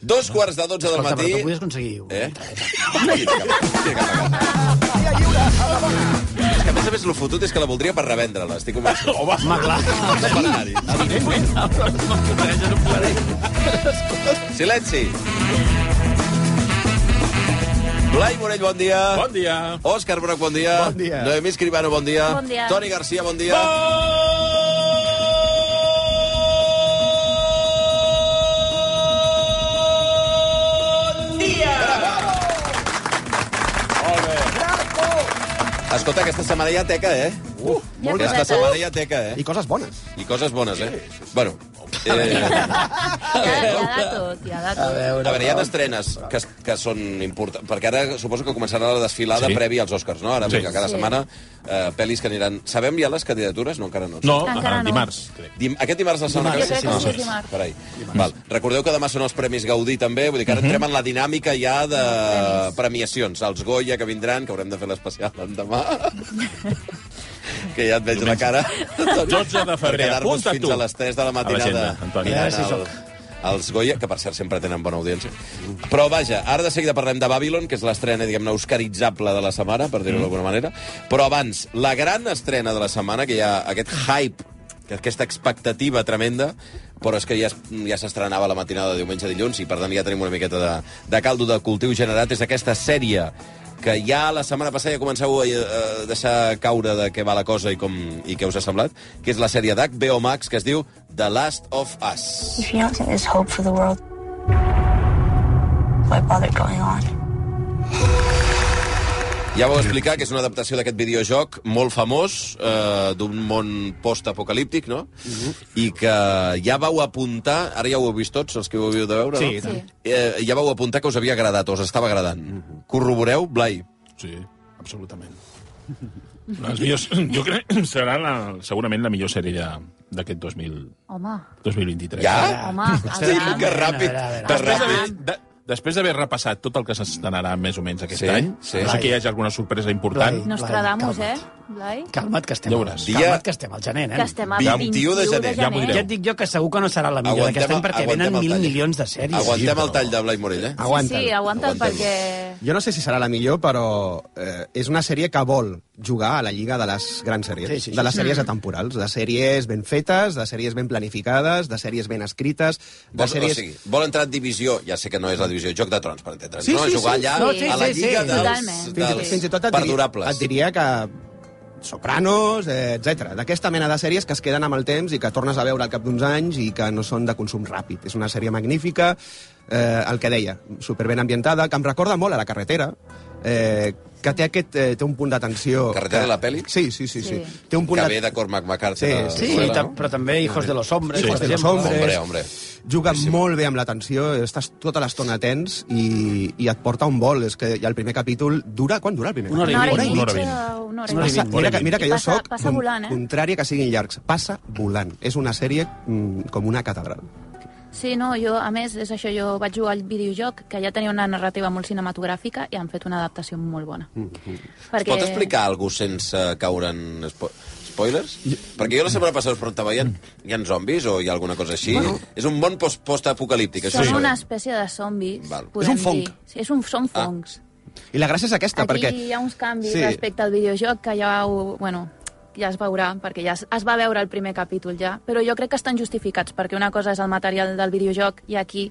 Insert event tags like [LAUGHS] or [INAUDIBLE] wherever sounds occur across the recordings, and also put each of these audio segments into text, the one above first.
Dos quarts de dotze del Escolta, matí... però tu podies aconseguir... Eh? Cap cap a casa. És que a més a més el fotut és que la voldria per revendre-la, estic convençut. Home, [LAUGHS] Home, clar. anar-hi. Silenci. Blai Morell, bon dia. Bon dia. Òscar Broc, bon dia. Bon dia. Noemí Escribano, bon dia. Bon dia. Toni Garcia, bon dia. Escolta, aquesta setmana hi ha teca, eh? Uh, Ja aquesta setmana hi ha teca, eh? I coses bones. I coses bones, eh? Bueno, eh, Hi ha, hi ha de tot, hi ha de tot. a veure, hi ha estrenes que, que són importants, perquè ara suposo que començarà la desfilada Sí. prèvia als Oscars, no? Ara, Sí. sí. cada Sí. setmana, eh, pel·lis que aniran... Sabem ja les candidatures? No, encara no. No, Encara ah, no. dimarts, crec. Dim aquest dimarts la setmana Jo que crec que sí, és dimarts. Carai. Val. Recordeu que demà són els Premis Gaudí, també. Vull dir que ara entrem en la dinàmica ja de premiacions. Els Goya que vindran, que haurem de fer l'especial l'endemà. [LAUGHS] que ja et veig la cara. [LAUGHS] 12 de febrer, Per quedar-vos apunta fins tu. a les 3 de la matinada. l'agenda, A el- els Goya, que per cert sempre tenen bona audiència. Però vaja, ara de seguida parlem de Babylon, que és l'estrena, diguem-ne, oscaritzable de la setmana, per dir-ho d'alguna manera. Però abans, la gran estrena de la setmana, que hi ha aquest hype, que aquesta expectativa tremenda, però és que ja, ja s'estrenava la matinada de diumenge a dilluns i per tant ja tenim una miqueta de, de caldo de cultiu generat. És aquesta sèrie que ja la setmana passada ja comenceu a, a deixar caure de què va la cosa i, com, i què us ha semblat, que és la sèrie d'HBO Max que es diu The Last of Us. If you don't think there's hope for the world, why bother going on? Ja vau explicar que és una adaptació d'aquest videojoc molt famós, eh, d'un món post-apocalíptic, no? I que ja vau apuntar, ara ja ho heu vist tots, els que ho havíeu de veure, Sí, no? Sí. Eh, ja vau apuntar que us havia agradat, o us estava agradant. Corroboreu, Blai? Sí, absolutament. Les millors, [CLEARS THROAT] jo crec que serà la, segurament la millor sèrie de- d'aquest 2000 Home, 2023. Ja? home, aviam. que ràpid, A veure, a veure. que ràpid. De, després d'haver repassat tot el que s'estrenarà més o menys aquest Sí, any, sí. no sé que hi hagi alguna sorpresa important. Blai. Nostradamus, eh, Blai? Calma't, que estem, Ja veuràs. Dia- calma't, que estem al gener, nen. Que estem a 21 de gener. Ja m'ho direu. Ja et dic jo que segur que no serà la millor d'aquest any perquè venen mil tall. milions de sèries. Aguantem Sí, el tall de Blai Morell, eh? Sí, sí, aguanta't Aguantem. perquè... Jo no sé si serà la millor, però eh, és una sèrie que vol jugar a la lliga de les grans sèries, Sí, sí, sí. de les sèries atemporals, de sèries ben fetes, de sèries ben planificades, de sèries ben escrites, de Vol, sèries... O sigui, vol entrar en divisió, ja sé que no és la divisió Joc de Trons, per entendre'ns, Sí, no? sí, Jugar sí, allà sí. a la Sí, sí, lliga sí, dels, totalment. fins, i- dels fins i tot et, diria, perdurables. et diria que Sopranos, eh, etc. D'aquesta mena de sèries que es queden amb el temps i que tornes a veure al cap d'uns anys i que no són de consum ràpid. És una sèrie magnífica, eh, el que deia, superben ambientada, que em recorda molt a La carretera, eh, que té, aquest, eh, té un punt d'atenció... Carretera, que... la peli? Sí, sí, sí. sí. Sí. Té un punt Que de- ve de Cormac McCarthy. Sí, de- sí, Sí, de- tam- però també Hijos de los Hombres. Sí. Hijos de los. Hombres. Hombre, hombre. juga molt bé amb l'atenció, estàs tota l'estona atents i, i et porta un vol. És que ja el primer capítol dura... Quan dura el primer Una hora i capítol? Una hora i Una hora i mitja, una hora i mitja. Passa, mira, que, mira que jo passa- sóc passa volant, eh? contrària que siguin llargs. Passa volant. És una sèrie mm, com una catedral. Sí, no, jo, a més, és això, jo vaig jugar al videojoc, que ja tenia una narrativa molt cinematogràfica i han fet una adaptació molt bona. Es pot explicar alguna sense caure en spo spoilers? Perquè jo la setmana passada us preguntava, hi ha, hi ha zombis o hi ha alguna cosa així? és un bon post- post-apocalíptic, això Són sí. una espècie de zombis, Val. És un fong. dir. Sí, és un, són Ah. fongs. I la gràcia és aquesta, Aquí perquè... hi ha uns canvis Sí. sí. respecte al videojoc que ja ho, bueno, ja es veurà, perquè ja es, es va veure el primer capítol ja, però jo crec que estan justificats, perquè una cosa és el material del videojoc i aquí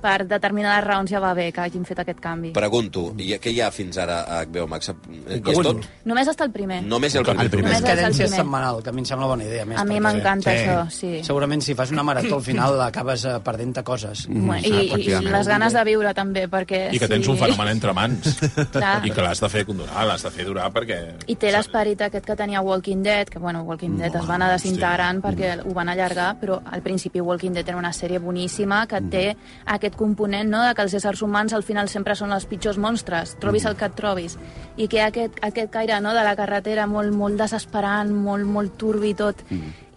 per determinades raons ja va bé que hagin fet aquest canvi. Pregunto, i què hi ha fins ara a HBO Max? I és tot? Només està el primer. Només el primer. El primer. Només cadència primer. setmanal, que a mi em sembla bona idea. Més, A mi m'encanta Sí. això, sí. Segurament si fas una marató al final acabes eh, perdent-te coses. Bueno, i, i, i efectivament. les ganes de viure també, perquè... I que tens sí. un fenomen entre mans. [LAUGHS] Clar. I que l'has de fer condurar, l'has de fer durar perquè... I té l'esperit aquest que tenia Walking Dead, que bueno, Walking Dead es va anar desintegrant perquè ho van allargar, però al principi Walking Dead era una sèrie boníssima que té aquest aquest component no, de que els éssers humans al final sempre són els pitjors monstres, trobis el que et trobis. I que hi ha aquest, aquest caire no, de la carretera molt, molt desesperant, molt, molt turbi tot.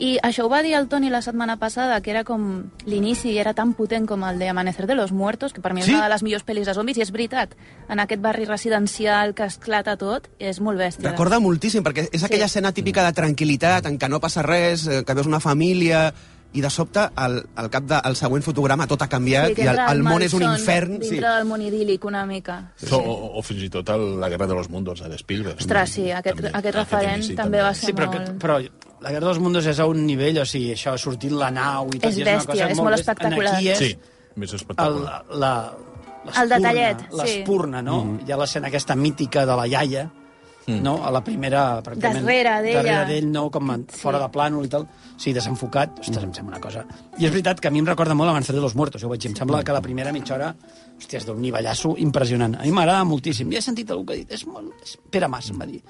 I això ho va dir el Toni la setmana passada, que era com l'inici era tan potent com el de Amanecer de los Muertos, que per mi és Sí? una de les millors pel·lis de zombis, i és veritat. En aquest barri residencial que esclata tot, és molt bèstia. Recorda moltíssim, perquè és aquella Sí. escena típica de tranquil·litat, en què no passa res, eh, que veus una família, i de sobte, al, al cap del següent fotograma, tot ha canviat, que i el, el món és un infern. Dintre Sí. del món idíl·lic, una mica. O, o, o fins i tot el, la Guerra de los Mundos de Spielberg. Ostres, sí, aquest, També, aquest referent inici també va ser Sí, però, molt... però la Guerra dels Mundos és a un nivell, o sigui, això, sortint la nau i tot, És i és una bèstia, cosa és molt bèstia. espectacular. Aquí és Sí, més el, espectacular. la, El detallet, sí. L'espurna, no? Mm. Hi ha l'escena aquesta mítica de la iaia, no? A la primera... pràcticament, Darrere d'ella. Darrere d'ell, no? Com en, Sí. fora de plànol i tal. Sí, desenfocat. Ostres, em sembla una cosa... I és veritat que a mi em recorda molt Avançar de los Muertos. Jo ho veig, em sembla que la primera mitja hora hòstia, és d'un nivellasso impressionant. A mi m'agrada moltíssim. Ja he sentit algú que ha dit... És molt... És... Pere Mas em va dir...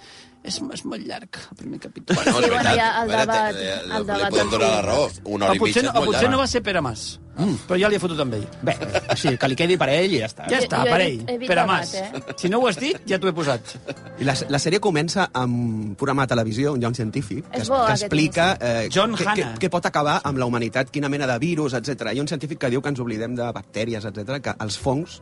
És, és molt llarg, el primer capítol. Bueno, Sí, bueno, veritat. ja el debat- eh, el li debat podem del donar la raó. Una hora i potser, mitja no, és molt potser no llarg. va ser Pere Mas, mm. però ja li he fotut amb ell. Bé, o sigui, que li quedi per a ell i ja està. Ja està, jo per ell. he Pere Mas. eh? Si no ho has dit, ja t'ho he posat. I la, la sèrie comença amb un programa de televisió, un lloc científic, que, es- bo, que explica eh, John què, què, Hannah. què pot acabar amb la humanitat, quina mena de virus, etc. Hi ha un científic que diu que ens oblidem de bactèries, etc. que els fongs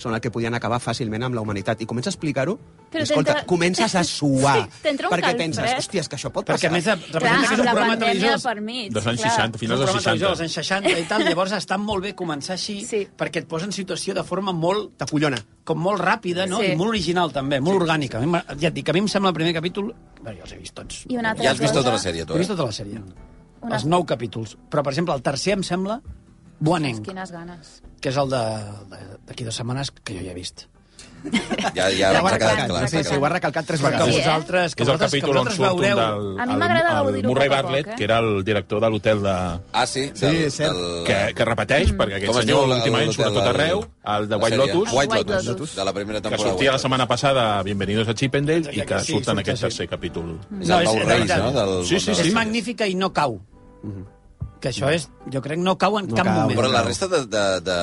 són el que podien acabar fàcilment amb la humanitat. I comença a explicar-ho, escolta, comences a [LAUGHS] suar. Sí, perquè calfred. penses, hòstia, és que això pot Perquè a passar. més de- Clar, representa que és un programa televisiós per mig. Dels anys clar. 60, És finals dels programa televisió 60. dels anys 60 i tal, llavors està molt bé començar així, Sí. perquè et posa en situació de forma molt, T'acollona. com molt ràpida, no? Sí. I molt original, també, molt orgànica. A mi m'ha- Ja et dic, a mi em sembla el primer capítol... Bé, jo els he vist tots. I una altra Ja has vist tota la sèrie, tu, He vist eh? tota la sèrie. Una- Els nou capítols. Però, per exemple, el tercer em sembla Boanenc, Quines ganes. que és el de- de- d'aquí dues setmanes que jo ja he vist. Ja, ja, Ja ho ha recalcat, clar. sí, sí, ho ha recalcat tres Que Sí, vegades. eh? vosaltres, que És el vosaltres, que capítol on surt un veureu... del... A mi el- m'agrada el gaudir-ho Murray Bartlett, eh? que era el director de l'hotel de... Ah, sí? Sí, Del, cert. del- Que, que repeteix, perquè aquest Com es senyor últimament surt a tot arreu, el de White? Lotus, White White Lotus, Lotus. de la primera que temporada. sortia la setmana passada Bienvenidos a Chippendale i que surt en aquest tercer capítol. És el és Reis, no? Del, Sí, sí, sí. És magnífica i no cau. Que això és, jo crec, no cau en No cap cau. moment. Però la resta de, de, de,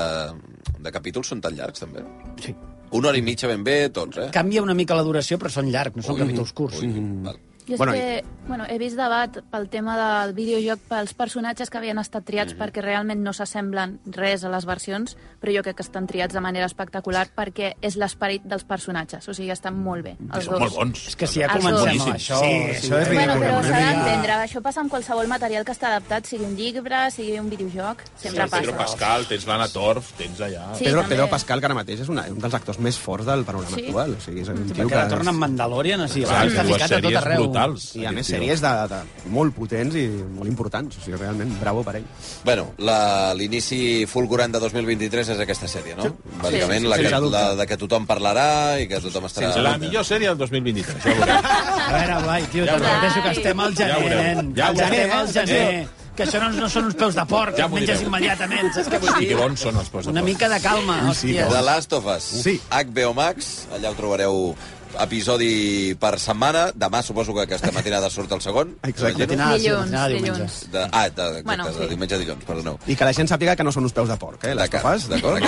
de capítols són tan llargs, també. Sí. Una hora i mitja ben bé, tots, eh? Canvia una mica la duració, però són llargs, no són Ui, capítols curts. ui, val. Jo és Bueno, que bueno, he vist debat pel tema del videojoc pels personatges que havien estat triats Mhm. perquè realment no s'assemblen res a les versions, però jo crec que estan triats de manera espectacular perquè és l'esperit dels personatges, o sigui, estan molt bé, els Són dos. molt bons. És que si ja Els comencem dos. amb això... Sí, això és Bueno, ridícul. però s'ha d'entendre, això passa amb qualsevol material que està adaptat, sigui un llibre, sigui un videojoc, sempre Sí, Pedro passa. Pascal, tens l'Anna Torf, tens allà... Sí, Pedro, també. Pedro Pascal, que ara mateix és una, un dels actors més forts del panorama Sí. actual. O sigui, és un Sí, tio perquè ara torna en Mandalorian, o sigui, està ficat a tot arreu. Brutals. I a més, sèries de, de, molt potents i molt importants. O sigui, realment, bravo per ell. Bueno, la- l'inici fulgurant de 2023 és aquesta sèrie, no? Bàsicament, Sí, la, sense que, dubte. la de que tothom parlarà i que tothom estarà... La millor sèrie del 2023, ja ho veurem. A veure, Blai, tio, Ja te'n veurem. repeteixo que estem al Ja gener, veurem. Ja Al gener, veurem. al gener. Que això no, no són uns peus de porc, Ja ja menges immediatament, saps què vull I dir? que bons són els posts de Una porc. mica de calma, sí, hòstia. The Last of Us. Sí. HBO Max, allà ho trobareu episodi per setmana. Demà suposo que aquesta matinada surt el segon. Exacte. Matinada, sí, Dilluns, matinada, dilluns. De, ah, de, exacte, Bueno, de sí. diumenge a dilluns, perdoneu. I que la gent sàpiga que no són uns peus de porc, eh? Les De tofes, d'acord?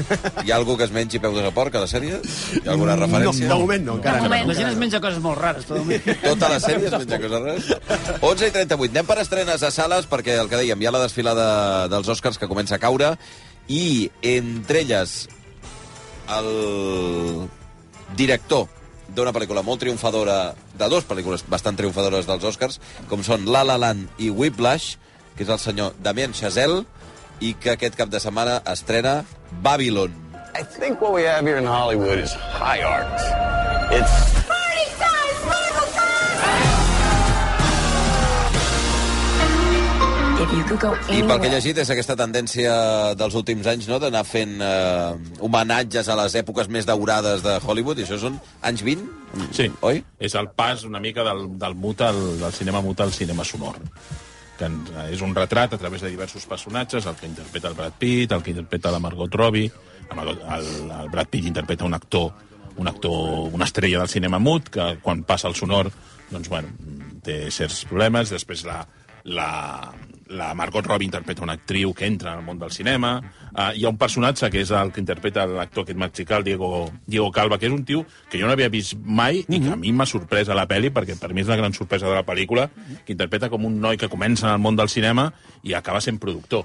[LAUGHS] Hi ha algú que es mengi peus de porc a la sèrie? Hi ha alguna No, referència? de moment no, encara De no. moment. La gent es menja coses molt rares, però... [LAUGHS] Tota la sèrie es menja coses rares? 11 i 38. Anem per estrenes a sales, perquè el que dèiem, hi ha la desfilada dels Oscars que comença a caure, i entre elles el director d'una pel·lícula molt triomfadora, de dues pel·lícules bastant triomfadores dels Oscars, com són La La Land i Whiplash, que és el senyor Damien Chazelle, i que aquest cap de setmana estrena Babylon. I think what we have here in Hollywood is high art. It's I pel que he llegit és aquesta tendència dels últims anys no? d'anar fent eh, homenatges a les èpoques més daurades de Hollywood, i això són anys 20, Sí, oi? és el pas una mica del, del mut al, del cinema mut al cinema sonor que és un retrat a través de diversos personatges, el que interpreta el Brad Pitt, el que interpreta la Margot Robbie, el, el, el Brad Pitt interpreta un actor, un actor, una estrella del cinema mut, que quan passa el sonor, doncs, bueno, té certs problemes, després la, la, la Margot Robbie interpreta una actriu que entra al món del cinema. Uh, hi ha un personatge que és el que interpreta l'actor aquest mexicà, Diego, Diego Calva, que és un tio que jo no havia vist mai i que a mi m'ha sorprès a la pel·li, perquè per mi és la gran sorpresa de la pel·lícula, que interpreta com un noi que comença en el món del cinema i acaba sent productor.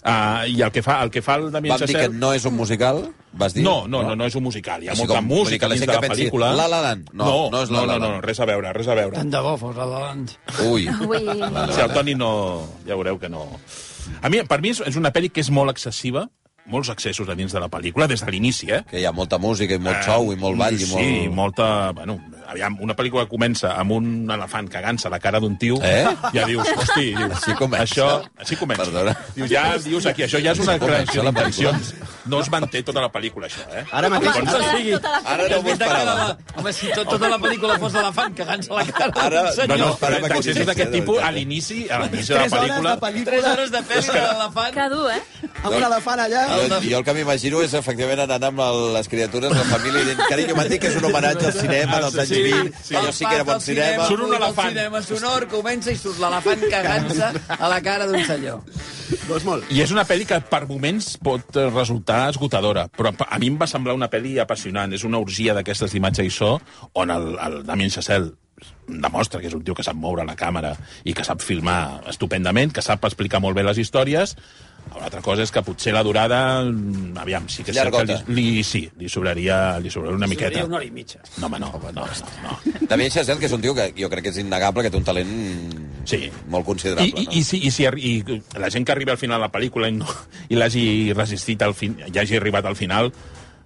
Uh, I el que fa el, que fa el Damien Vam dir que no és un musical, vas dir? No, no, no, no és un musical. Hi ha Així molta com- música la dins de la pensi, pel·lícula. La La Land. No, no és La no, La no, no, res a veure, res a veure. Tant de bo fos la La Land. Ui. Ui. Si el Toni no... Ja veureu que no... A mi, per mi és, és una pel·li que és molt excessiva, molts excessos a dins de la pel·lícula, des de l'inici, eh? Que hi ha molta música i molt show i molt ball i molt... Sí, molta... Bueno, aviam, una pel·lícula que comença amb un elefant cagant-se a la cara d'un tio, Eh? ja dius, hosti, dius, Així comença. això... Així comença. Perdona. Dius, ja dius aquí, això ja és una creació pel·lícula. d'intencions. No es manté tota la pel·lícula, això, eh? Ara mateix- Tota la- sigui, tota la Ara no m'ho esperava. Home, si tot, tota la pel·lícula fos l'elefant cagant-se a la cara Ara- d'un No, senyor. no, esperava però que d'aquest de tipus, a l'inici, a l'inici de la Tres hores de pel·lícula... pel·lícula Tres hores de pel·li de l'elefant. Que dur, eh? amb un elefant allà. Jo, jo el que m'imagino és, efectivament, anant amb les criatures, la família, i dient, carinyo, m'han dit que és un homenatge al cinema dels anys Sí, 20, sí. allò sí que era bon cinema. Surt un El elefant. cinema sonor comença i surt l'elefant [LAUGHS] cagant-se a la cara d'un senyor. Doncs molt. I és una pel·li que per moments pot eh, resultar esgotadora, però a mi em va semblar una pel·li apassionant. És una orgia d'aquestes d'imatge i so, on el, el Damien Chazelle demostra que és un tio que sap moure la càmera i que sap filmar estupendament, que sap explicar molt bé les històries. Una altra cosa és que potser la durada, aviam, sí que és cert que li, li, sí, li sobraria, li sobraria una miqueta. Seria una hora i mitja. No, home, no, no, no, no. Damien Chazelle, que és un tio que jo crec que és innegable, que té un talent Sí. molt considerable. I, i, i, si, i, si, i la gent que arriba al final de la pel·lícula i, no, i l'hagi resistit al fin, i hagi arribat al final,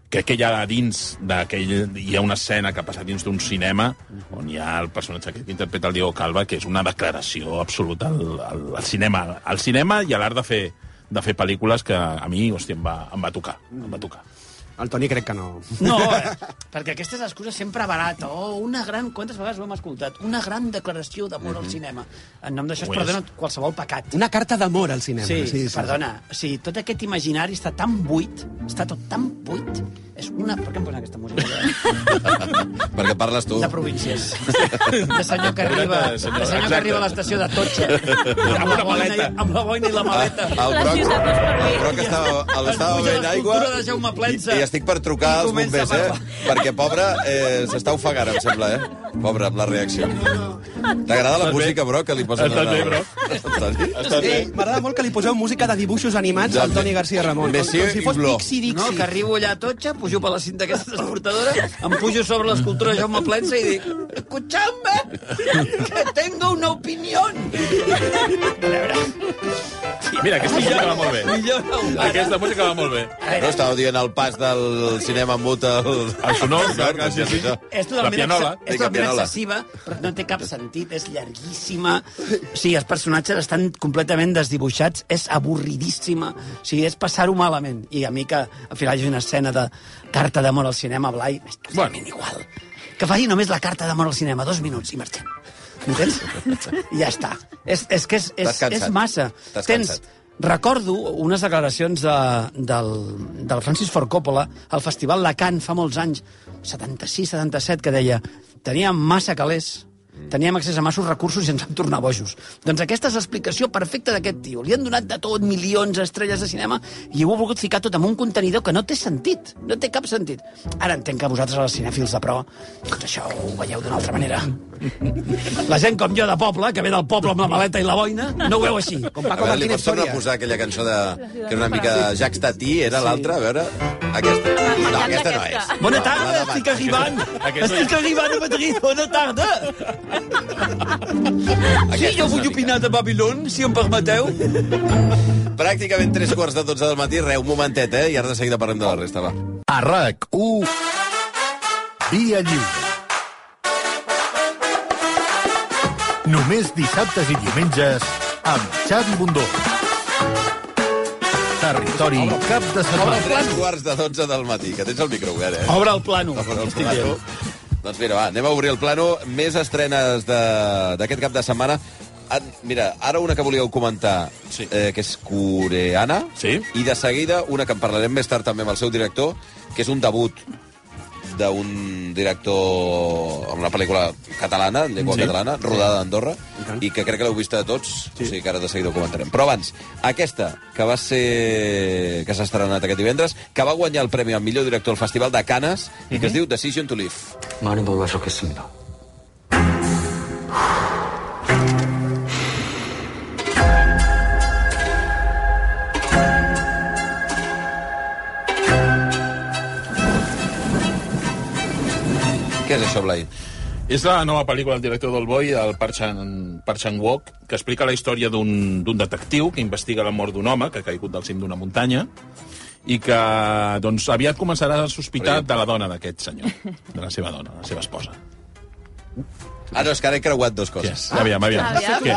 crec que hi ha dins d'aquell... Hi ha una escena que ha passat dins d'un cinema on hi ha el personatge que interpreta el Diego Calva, que és una declaració absoluta al, al, al cinema. Al cinema i a l'art de fer de fer pel·lícules que a mi, hòstia, em va, em va tocar. Em va tocar. El Toni crec que no. No, [LAUGHS] eh, perquè aquestes excuses sempre barata. Oh, una gran... Quantes vegades ho hem escoltat? Una gran declaració d'amor al cinema. En nom d'això es perdona qualsevol pecat. Una carta d'amor al cinema. Sí, sí, perdona. O sigui, tot aquest imaginari està tan buit, està tot tan buit. És una... Per què em posen aquesta música? [LAUGHS] Perquè parles tu. de províncies. [LAUGHS] De senyor que arriba, De senyor- que arriba a l'estació de Totxa. Amb una la boina. Amb la boina i la maleta. El La Broc, el Broc estava, l'estava Es puja bevent aigua l'escultura de Jaume Plensa. i, i estic per trucar als bombers, eh? Perquè, pobre, eh, s'està ofegant, em sembla, eh? Pobre, amb la reacció. T'agrada la música, Broc, que li posen Estàs bé? Estàs bé? Sí, m'agrada molt que li poseu música de dibuixos animats al Toni García Ramon. Com, Monsieur com si fos. Pixi No, Dixi. que arribo allà a Totxa, pujo per la cinta aquesta transportadora, em pujo sobre l'escultura de Jaume Plensa i dic escuchadme, que tengo una opinión. Mira, aquesta música va molt bé. No. Aquesta música va molt bé. No estàveu dient el pas del cinema mut al... El sonor, clar, sí, sí. És totalment, és totalment pianola. excessiva, però no té cap sentit, és llarguíssima. O sigui, els personatges estan completament desdibuixats, és avorridíssima. O sigui, és passar-ho malament. I a mi que al final hi hagi una escena de carta d'amor al cinema, Blai, és totalment bueno. igual. Que faci només la carta d'amor al cinema, dos minuts i marxem. Entens? I ja està. És, és que és, és, és massa. Tens. Recordo unes declaracions de, del, del Francis Ford Coppola al Festival Cannes fa molts anys, 76-77, que deia teníem massa calés, teníem accés a massos recursos i ens vam tornar bojos. Doncs aquesta és l'explicació perfecta d'aquest tio. Li han donat de tot, milions d'estrelles de cinema, i ho ha volgut ficar tot en un contenidor que no té sentit. No té cap sentit. Ara entenc que vosaltres, els cinèfils de pro, doncs això ho veieu d'una altra manera. La gent com jo de poble, que ve del poble amb la maleta i la boina, no ho veu així. Com A Paco veure, li pots tornar a posar aquella cançó de... que era una mica Jacques Tati, era l'altra, a veure... Aquesta. No, aquesta no és. Bona tarda, de estic arribant. Estic arribant a Madrid, bona tarda. Sí, jo vull opinar de Babilón, si em permeteu. Pràcticament tres quarts de dotze del matí, re, un momentet, eh? I ara de seguida parlem de la resta, va. A RAC1 Via Lliure Només dissabtes i diumenges amb Xavi Bundó Territori cap de setmana Tres quarts de dotze del matí, que tens el micro obert, eh? Obre el plano. Obre el plano. Doncs mira, va, anem a obrir el plano. Més estrenes d'aquest cap de setmana. Ah, Mira, ara una que volíeu comentar, Sí. eh, que és coreana, Sí. i de seguida una que en parlarem més tard també amb el seu director, que és un debut d'un director amb una pel·lícula catalana, en llengua Sí. catalana, rodada a Andorra, tant. i que crec que l'heu vista de tots, sí. o sigui que ara de seguida ho comentarem. Però abans, aquesta, que va ser... que s'ha estrenat aquest divendres, que va guanyar el premi al millor director al Festival de Canes i que es diu Decision to Live. 많이 놀라셨겠습니다. Què és això, Blai? És la nova pel·lícula del director del Boi, el Park Chan- Park Chan-wook, que explica la història d'un d'un detectiu que investiga la mort d'un home que ha caigut del cim d'una muntanya i que doncs, aviat començarà a sospitar de la dona d'aquest senyor, de la seva dona, la seva esposa. Ah, no, és que ara he creuat dues coses. Ah, aviam, [LAUGHS] aviam. Aviam. Què?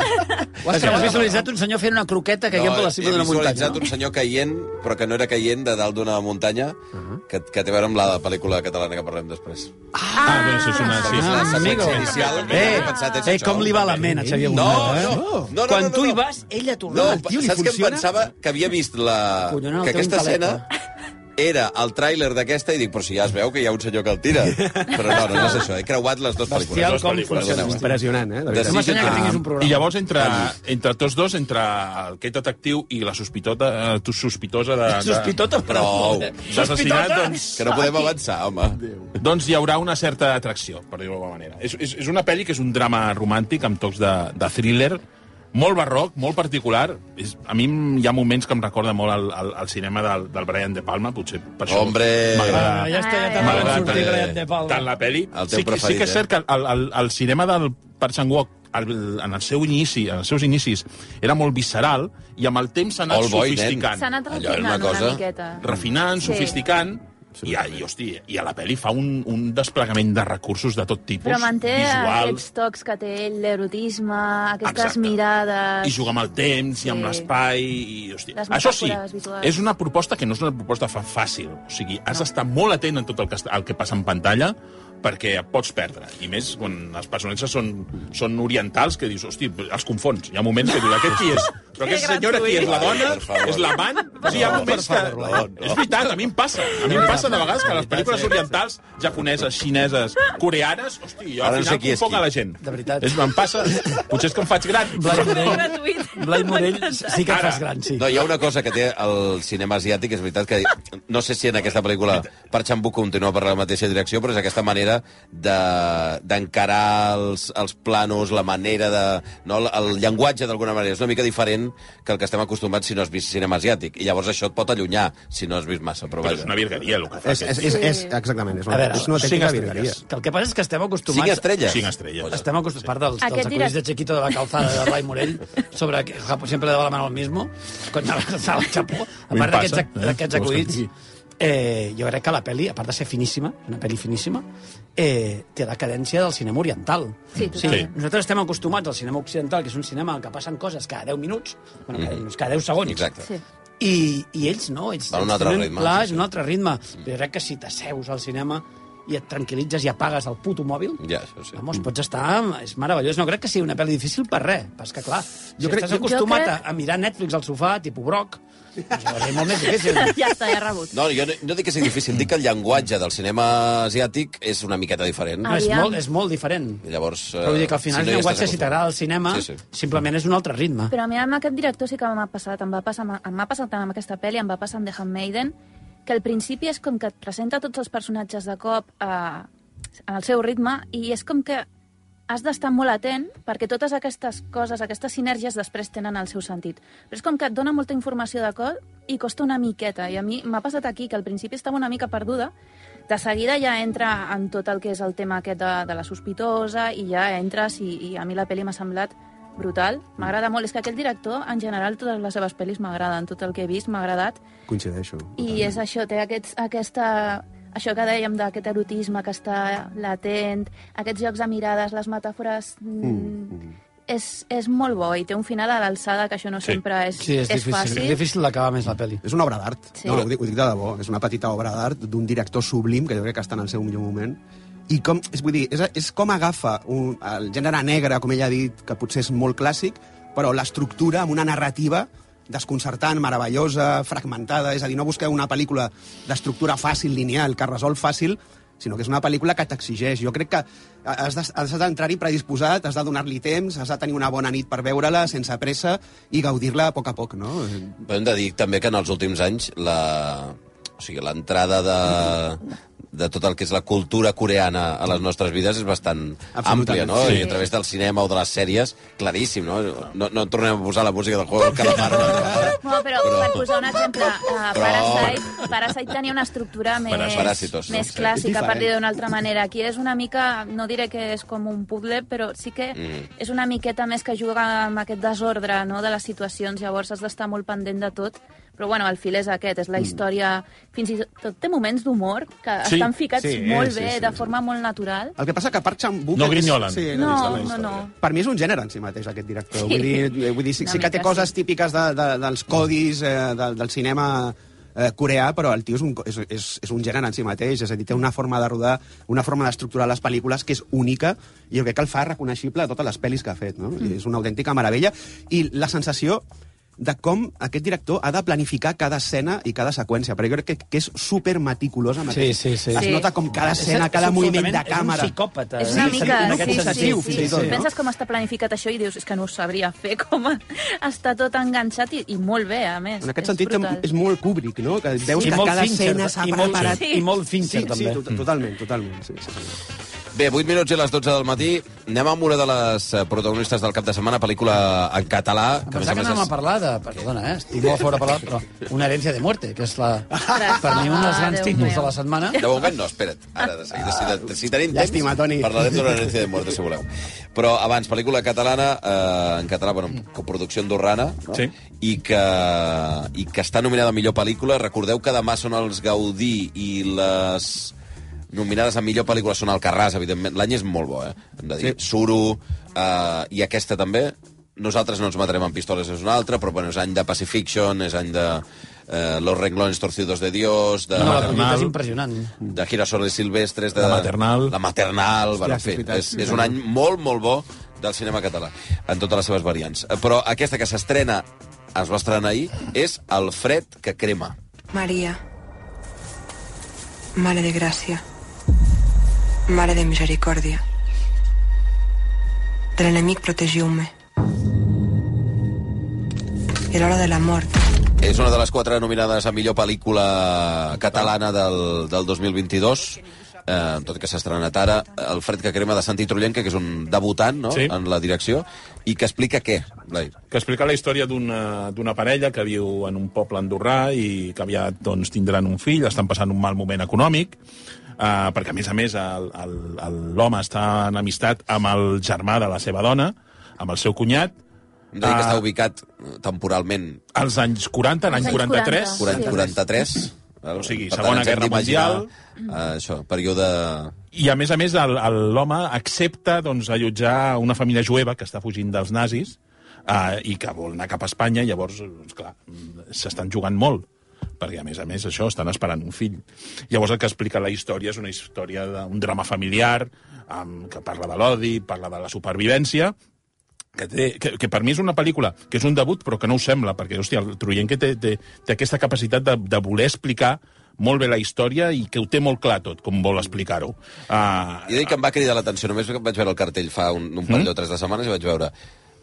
Has, has visualitzat un senyor fent una croqueta caient per la cima he d'una muntanya. visualitzat un senyor caient, però que no era caient de dalt d'una muntanya, que, que té a veure amb la pel·lícula catalana que parlem després. Ah, bé, això és una... Sí, És la Ah, amigo. inicial. Eh, he pensat, eh, això. com li va la ment a Xavier No, Bonet, eh? no, no, no, Quan no, tu no. hi vas, ella No, tornava. li saps què em pensava? Que havia vist la... Que aquesta escena intel·lecte. Era el tràiler d'aquesta i dic, però si ja es veu que hi ha un senyor que el tira. [LAUGHS] Però no, no, no és això. He creuat les dues pel·lícules. Bestial com funciona. Impressionant, eh? De ensenyat que tinguis un I llavors, entre, entre tots dos, entre aquest detectiu i la sospitota, eh, tu sospitosa de... de Sospitota, però... Prou. D'assassinat, doncs, Que no podem avançar, home. doncs hi haurà una certa atracció, per dir-ho d'alguna manera. És, és, és una pel·li que és un drama romàntic amb tocs de, de thriller, molt barroc, molt particular. És, a mi hi ha moments que em recorda molt al, al, al cinema del, del Brian De Palma, potser per això Hombre. m'agrada Ah, ja està, ja Brian De Palma. tant la pel·li. El teu sí, que- sí preferit, que és cert que el, el, el cinema del Park Chan-wook el, en el seu inici, en els seus inicis, era molt visceral i amb el temps s'ha anat All sofisticant. S'ha anat refinant una una, cosa- miqueta. refinant, Sí. sofisticant, i, i, hosti, i a la pel·li fa un, un desplegament de recursos de tot tipus, Però manté visuals, aquests tocs que té ell, l'erotisme, aquestes Exacte. mirades... i jugar amb el temps, i amb Sí. l'espai... I, hosti, Les això sí, visuals. és una proposta que no és una proposta fa fàcil. O sigui, has d'estar molt atent en tot el que, el que passa en pantalla perquè et pots perdre. I més quan els personatges són, són orientals, que dius, hosti, els confons. Hi ha moments que dius, aquest qui és? [LAUGHS] Però aquesta senyora qui és? La dona? És l'amant? O sigui, hi ha moments que... És veritat, a mi em passa. A mi em passa de vegades que les pel·lícules orientals, japoneses, xineses, coreanes, hosti, jo al no sé final qui. a la gent. De veritat. És, em passa... Potser és que em faig gran. Blai Morell. Blai Morell sí que fas gran, sí. No, hi ha una cosa que té el cinema asiàtic, és veritat que no sé si en aquesta pel·lícula Park Chan-wook continua per la mateixa direcció, però és aquesta manera de d'encarar els, els planos, la manera de... No, el, el llenguatge, d'alguna manera, és una mica diferent que el que estem acostumats si no has vist cinema asiàtic. I llavors això et pot allunyar si no has vist massa, però Però és una virgueria, el que fa. És, és, és, és, exactament, és A una, veure, és una estrelles. virgueria. Que el que passa és que estem acostumats... Cinc estrelles? Cinc estrelles. Estem acostumats, a part dels, dels acudits de Chiquito de la Calzada de Blai Morell, sobre que sempre daba la mano al mismo, quan anava al Japó, a A part d'aquests eh? acudits, digui? Eh, jo crec que la pel·li, a part de ser finíssima, una pel·li finíssima, eh, té la cadència del cinema oriental. Sí, Sí. nosaltres estem acostumats al cinema occidental, que és un cinema en què passen coses cada 10 minuts, bueno, cada, Mm. cada 10 segons, Exacte. Sí. i, i ells no, ells, a un ells altre tenen- ritme, Clar, sí, és sí. un altre ritme. Però jo crec que si t'asseus al cinema i et tranquil·litzes i apagues el puto mòbil, Ja, això sí. Vamos, pots estar... És meravellós. No crec que sigui una pel·li difícil per res. Però és que, clar, si Jo crec- estàs acostumat jo a, a mirar Netflix al sofà, tipus broc, doncs és molt més difícil. [LAUGHS] Ja està, ja rebut. No, jo no, no dic que sigui difícil, dic que el llenguatge del cinema asiàtic és una miqueta diferent. No, és, Aviam. molt, és molt diferent. I llavors... Però vull dir que al final si el no hi llenguatge, si t'agrada el cinema, Sí, sí. simplement és un altre ritme. Però a mi amb aquest director sí que m'ha passat. Em va passar, em m'ha passat tant amb aquesta pel·li, em va passar amb The Handmaiden, que al principi és com que et presenta tots els personatges de cop eh, en el seu ritme i és com que has d'estar molt atent perquè totes aquestes coses, aquestes sinergies després tenen el seu sentit. Però és com que et dona molta informació de cop i costa una miqueta. I a mi m'ha passat aquí que al principi estava una mica perduda, de seguida ja entra en tot el que és el tema aquest de, de la sospitosa i ja entres i, i a mi la pel·li m'ha semblat brutal. M'agrada molt. És que aquell director, en general, totes les seves pel·lis m'agraden. Tot el que he vist m'ha agradat. Coincideixo. I és això, té aquests, aquesta... Això que dèiem d'aquest erotisme que està latent, aquests jocs de mirades, les metàfores... Mm, és, és molt bo i té un final a l'alçada, que això no Sí. sempre és, Sí, és, difícil. fàcil. És difícil d'acabar més la pel·li. És una obra d'art. Sí. No, ho, dic, ho dic de debò. És una petita obra d'art d'un director sublim, que jo crec que està en el seu millor moment. I com, és, vull dir, és, és com agafa un, el gènere negre, com ell ha dit, que potser és molt clàssic, però l'estructura amb una narrativa desconcertant, meravellosa, fragmentada. És a dir, no busqueu una pel·lícula d'estructura fàcil, lineal, que resol fàcil, sinó que és una pel·lícula que t'exigeix. Jo crec que has de- has d'entrar-hi predisposat, has de donar-li temps, has de tenir una bona nit per veure-la sense pressa i gaudir-la a poc a poc, no? Però hem de dir també que en els últims anys la... o sigui, l'entrada de, de tot el que és la cultura coreana a les nostres vides és bastant àmplia, no? sí. I a través del cinema o de les sèries, claríssim, no? No, no tornem a posar la música del juego del calamar. vegada. No, però, Però- per posar un exemple, uh, Però- Parasite, Parasite tenia una estructura més, Paràsitos, no? més Sí. clàssica, per dir d'una altra manera. Aquí és una mica, no diré que és com un puzzle, però sí que Mm. és una miqueta més que juga amb aquest desordre no, de les situacions, llavors has d'estar molt pendent de tot. Però bueno, el fil és aquest, és la Mm. història... Fins i tot té moments d'humor que Sí, estan ficats sí, molt sí, bé, sí, de sí. forma molt natural. El que passa que Park Chan-wook... No grinyolen. Sí, No, no, no. Per mi és un gènere en si mateix, aquest director. Sí. Vull dir, vull dir sí, sí que té coses sí. típiques de, de, dels codis eh, de, del cinema eh, coreà, però el tio és un, és, és, és un gènere en si mateix, és a dir, té una forma de rodar, una forma d'estructurar les pel·lícules que és única, i jo crec que el fa reconeixible a totes les pel·lis que ha fet, no? Mm. És una autèntica meravella, i la sensació de com aquest director ha de planificar cada escena i cada seqüència, perquè jo crec que, que és super meticulós amb Sí, aquest. sí, sí. Es Sí. nota com cada És- escena, és cada moviment de absolutament- és un càmera. psicòpata. És una Sí, mica... Sí, sí, sí, fins i tot, no? Penses com està planificat això i dius, és que no ho sabria fer, com [LAUGHS] està tot enganxat i, i molt bé, a més. En aquest És sentit brutal. és molt Kubrick, no? Que veus I que cada Fincher, escena s'ha i molt- preparat... i molt Fincher, sí, també. Sí, to totalment, totalment. Sí, sí, sí. Bé, 8 minuts i les 12 del matí. Anem amb una de les eh, protagonistes del cap de setmana, pel·lícula en català. Em pensava que anàvem a parlar de... Perdona, eh? Estic molt fora de parlar, però una herència de muerte, que és la, per mi un dels grans Déu títols meu. de la setmana. De moment no, espera't. Ara, de seguida, si, de, si tenim Llàstima, temps, Toni. parlarem d'una herència de mort, si voleu. Però abans, pel·lícula catalana, eh, en català, bueno, coproducció andorrana, no? Sí. I, que, i que està nominada a millor pel·lícula. Recordeu que demà són els Gaudí i les nominades a millor pel·lícula són Alcarràs, evidentment. L'any és molt bo, eh? Hem de dir. Sí. Suro, eh, i aquesta també. Nosaltres no ens matarem amb pistoles, és una altra, però bueno, és any de Pacifiction, és any de eh, Los renglones torcidos de Dios, de, No, la Maternal. collita és impressionant. de Girasoles Silvestres, de La Maternal. La Maternal, bueno, en Hòstia, fi, és és, un any molt, molt bo del cinema català, en totes les seves variants. Però aquesta que s'estrena, es va estrenar ahir, és El fred que crema. Maria, Mare de Gràcia, Mare de Misericòrdia, de l'enemic protegiu-me. I l'hora de la mort, És una de les quatre nominades a millor pel·lícula catalana del, del 2022, eh, tot que s'ha estrenat ara, El fred que crema de Santi Trullenca, que és un debutant no? Sí. en la direcció, i que explica què, Blai? que explica la història d'una d'una parella que viu en un poble andorrà i que aviat doncs, tindran un fill, estan passant un mal moment econòmic, uh, perquè a més a més el- el- el- l'home està en amistat amb el germà de la seva dona, amb el seu cunyat, Hem de dir que Ah. està ubicat eh, temporalment als anys 40, l'any Als anys 43, 40. 40, 43. O sigui, Per tant, Segona hem Guerra Mundial. Eh, això, període... I, a més a més, l'home accepta doncs, allotjar una família jueva que està fugint dels nazis eh, i que vol anar cap a Espanya. Llavors, doncs, clar, s'estan jugant molt perquè, a més a més, això, estan esperant un fill. Llavors, el que explica la història és una història d'un drama familiar um, que parla de l'odi, parla de la supervivència, que, té, que, que per mi és una pel·lícula que és un debut, però que no ho sembla, perquè, hòstia, el Truyenque té, té, té aquesta capacitat de, de voler explicar molt bé la història i que ho té molt clar tot, com vol explicar-ho. Uh, I dic que em va cridar l'atenció, només que vaig veure el cartell fa un, un parell o tres de setmanes i vaig veure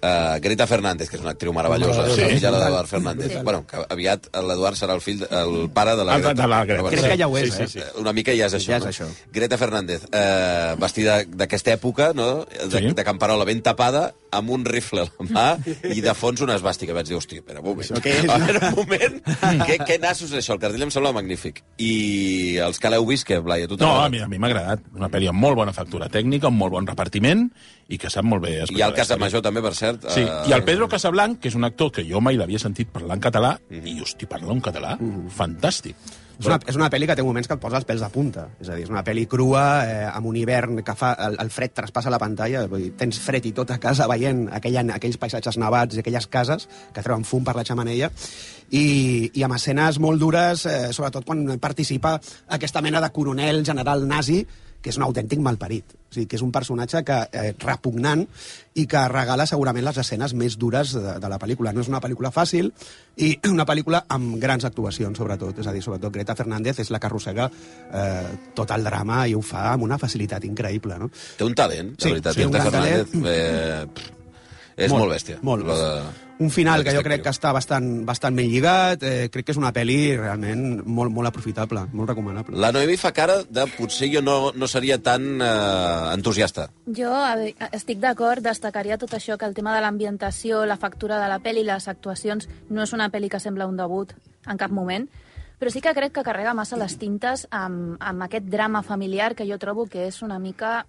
Uh, Greta Fernández, que és una actriu meravellosa, Sí. sí. la filla de l'Eduard Fernández. Sí. Bueno, que aviat l'Eduard serà el fill, de- el pare de la Ah, Greta. de la Greta. Crec que ja ho és, Sí, eh? sí, sí. Una mica ja és això, Ja és no? això. Greta Fernández, eh, vestida d'aquesta època, no? De, Sí. de camperola ben tapada, amb un rifle a la mà i de fons una esbàstica. Vaig dir, hòstia, espera un moment. Això què és? A veure, un moment. què, què nassos és això? El cartell em sembla magnífic. I els que l'heu vist, què, Blai? A tu No, a mi, a mi m'ha agradat. Una pel·li amb molt bona factura tècnica, amb molt bon repartiment i que sap molt bé ha el la cas de història. Major, també, per cert. Sí, eh, i el Pedro Casablanc, que és un actor que jo mai l'havia sentit parlar en català, Mhm. i, hosti, parla en català? Fantàstic. És una, és una pel·li que té moments que et posa els pèls de punta. És a dir, és una pel·li crua, eh, amb un hivern que fa... El, el fred traspassa la pantalla, vull dir, tens fred i tot a casa veient aquella, aquells paisatges nevats i aquelles cases que treuen fum per la xamaneia i, i amb escenes molt dures, eh, sobretot quan participa aquesta mena de coronel general nazi que és un autèntic malparit. O sigui, que és un personatge que, eh, repugnant i que regala segurament les escenes més dures de, de la pel·lícula. No és una pel·lícula fàcil i [CLEARS THROAT] una pel·lícula amb grans actuacions, sobretot. És a dir, sobretot Greta Fernández és la que arrossega eh, tot el drama i ho fa amb una facilitat increïble. No? Té un talent, de Sí, veritat. sí, un Greta Fernández, talent. eh, és molt, bèstia. Molt. Lo de- Un final que jo crec que està bastant, bastant ben lligat. Eh, crec que és una pel·li realment molt, molt aprofitable, molt recomanable. La Noemi fa cara de potser jo no, no seria tan eh, entusiasta. Jo estic d'acord, destacaria tot això, que el tema de l'ambientació, la factura de la pel·li, les actuacions, no és una pel·li que sembla un debut en cap moment, però sí que crec que carrega massa les tintes amb, amb aquest drama familiar que jo trobo que és una mica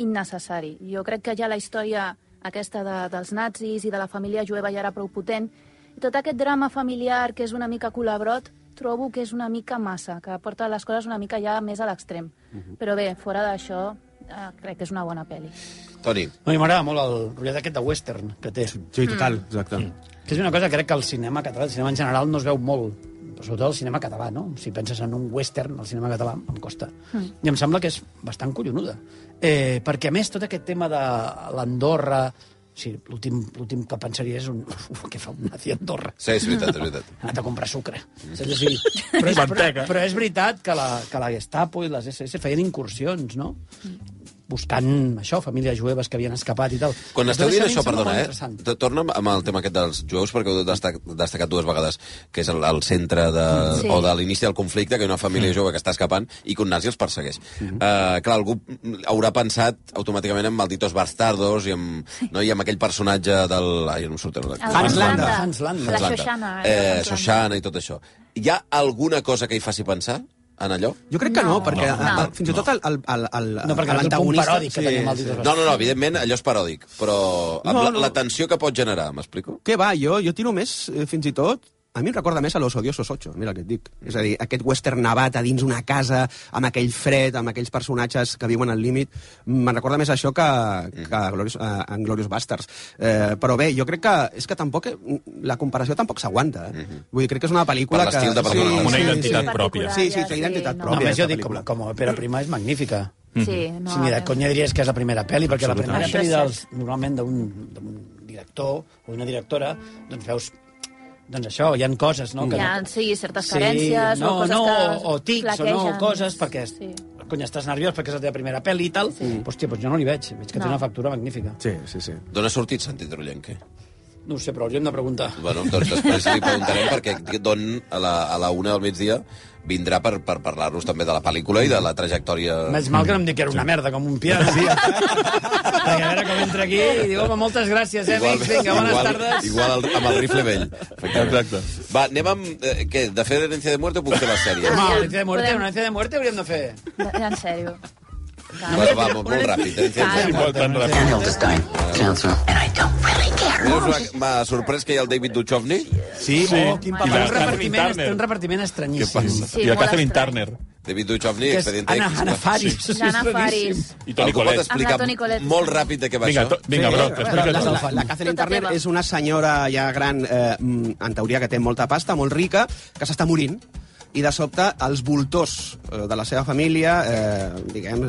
innecessari. Jo crec que ja la història aquesta de, dels nazis i de la família jueva ja era prou potent, i tot aquest drama familiar que és una mica colabrot, trobo que és una mica massa, que porta les coses una mica ja més a l'extrem. Però bé, fora d'això, eh, crec que és una bona pel·li. Toni. No, i m'agrada molt el rotllet aquest de western que té. Sí, total, exacte. Que és una cosa que crec que el cinema català, el cinema en general, no es veu molt, però sobretot el cinema català, no? Si penses en un western, el cinema català em costa. Mm. I em sembla que és bastant collonuda. Eh, perquè, a més, tot aquest tema de l'Andorra... Sí, l'últim l'últim que pensaria és un... Uf, què fa un nazi a Andorra? Sí, és veritat, és veritat. Ha anat a comprar sucre. Saps? O sigui, però, és, però, però és veritat que la, que la Gestapo i les SS feien incursions, no? Buscant això, famílies jueves que havien escapat i tal. Quan esteu dient això, perdona, eh? Torna amb el tema aquest dels jueus, perquè ho heu destacat, destacat dues vegades, que és el, el centre de, Sí. o de l'inici del conflicte, que hi ha una família jove que està escapant i que un nazi els persegueix. Uh, clar, algú haurà pensat automàticament en Malditos Bastardos i amb, no, i amb aquell personatge del... Ai, no em surt el. El Hans Landa. Hans Landa. La Hans. Shoshana. Eh, Hans. Shoshana i tot això. Hi ha alguna cosa que hi faci pensar en allò? Jo crec que no, No. perquè No. no, No. fins i tot el, el, el, el, No, perquè l'antagonista- paròdic que tenia Malditos No, no, no, evidentment allò és paròdic, però amb No, la, no. la tensió que pot generar, m'explico? Què va, jo, jo tiro més, eh, fins i tot, a mi em recorda més a Los Odiosos 8, mira el que et dic. És a dir, aquest western nevat a dins una casa, amb aquell fred, amb aquells personatges que viuen al límit, me'n recorda més això que, que Glorious, uh, en Glorious Bastards. Eh, però bé, jo crec que és que tampoc, la comparació tampoc s'aguanta. Eh? Vull dir, crec que és una pel·lícula Per l'estil de pel·lícula. Amb una sí, identitat sí. pròpia. Sí, sí, té identitat no. No, pròpia. més jo dic, com, com a prima és magnífica. Sí, no, si ni de no. conya diries que és la primera pel·li, perquè la primera pel·li dels, normalment d'un d'un director o d'una directora, doncs veus doncs això, hi han coses, no? Hi ha, sí, certes carències no, o coses no, que o tics, o no, flaquegen. coses, perquè Sí. conya, estàs nerviós perquè és la teva primera pel·li i tal, sí. hòstia, doncs jo no l'hi veig, veig que No. té una factura magnífica. Sí, sí, sí. D'on ha sortit Santi Trullenque? No ho sé, però hauríem de preguntar. Bueno, doncs després li preguntarem perquè Don a la, a la una del migdia vindrà per, per parlar-nos també de la pel·lícula i de la trajectòria... Més mal que no em dic que era una merda, com un piano. Sí. [LAUGHS] perquè a veure com entra aquí i diu, home, moltes gràcies, eh, amics, vinga, bones igual, tardes. Igual el, amb el rifle vell. Exacte. Va, anem amb... Eh, què, de fer Herencia de Muerte o puc fer la sèrie? Home, herencia de muerte, una herencia de muerte hauríem de fer. Ja, en sèrio. Bueno, va, molt, molt ràpid. Muerte. Molt tan ràpid. Daniel died. Cancer. And I don't really care. Veus, M'ha sorprès que hi ha el David Duchovny. Sí, Sí. oh, quin la un repartiment, un repartiment Què estranyíssim. passa? Sí, I la Catherine. Turner. David Duchovny, Expedient Anna, X. Anna Faris. D'Anna És raríssim. Faris. I Toni Algú pot Collette. explicar la Toni molt ràpid de què va Vinga, això? to, vinga, Sí, Broc, eh, explica del fan. La Catherine Turner és una senyora ja gran, eh, en teoria que té molta pasta, molt rica, que s'està morint i de sobte els voltors eh, de la seva família, eh, diguem,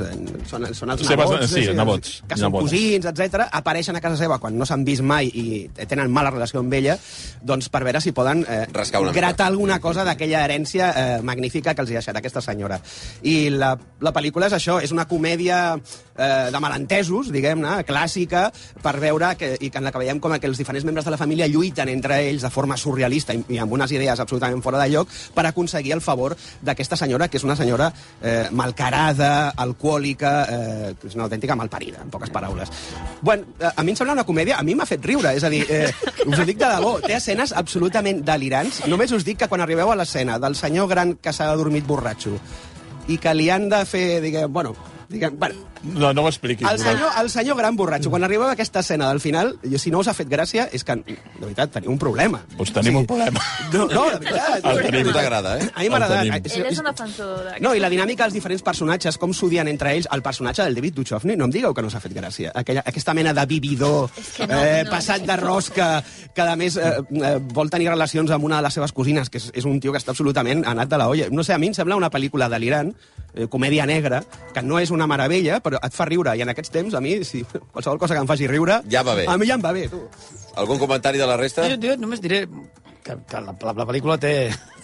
són, són els Seves- nebots, sí, eh, nebots, que són nebodes. cosins, etc apareixen a casa seva quan no s'han vist mai i tenen mala relació amb ella, doncs per veure si poden eh, Rascar una mica. gratar alguna cosa d'aquella herència eh, magnífica que els hi ha deixat aquesta senyora. I la, la pel·lícula és això, és una comèdia eh, de malentesos, diguem-ne, clàssica, per veure que, i que en la que veiem com que els diferents membres de la família lluiten entre ells de forma surrealista i, i amb unes idees absolutament fora de lloc per aconseguir el favor d'aquesta senyora, que és una senyora eh, malcarada, alcohòlica, eh, que és una autèntica malparida, en poques paraules. Bueno, eh, a mi em sembla una comèdia, a mi m'ha fet riure, és a dir, eh, [LAUGHS] us ho dic de debò, té escenes absolutament delirants. Només us dic que quan arribeu a l'escena del senyor gran que s'ha dormit borratxo i que li han de fer, diguem, bueno, diguem, bueno No, no m'expliquis. El senyor, el senyor gran borratxo, quan arribava a aquesta escena del final, jo, si no us ha fet gràcia, és que, de veritat, teniu un problema. Doncs tenim un problema. No, no, de veritat. El tenim. T'agrada, eh? A mi m'ha El agradat. Ell és un defensor. No, i la dinàmica dels diferents personatges, com s'odien entre ells, el personatge del David Duchovny, no em digueu que no s'ha fet gràcia. Aquella, aquesta mena de vividor, que no, eh, no. passat de rosca, que a més eh, eh, vol tenir relacions amb una de les seves cosines, que és, és un tio que està absolutament anat de la olla. No sé, a mi em sembla una pel·lícula delirant, eh, comèdia negra, que no és una meravella, però et fa riure. I en aquests temps, a mi, si [LAUGHS] qualsevol cosa que em faci riure... Ja va bé. A mi ja em va bé, tu. Algun comentari de la resta? Jo, jo només diré que, que la, la, la pel·lícula té...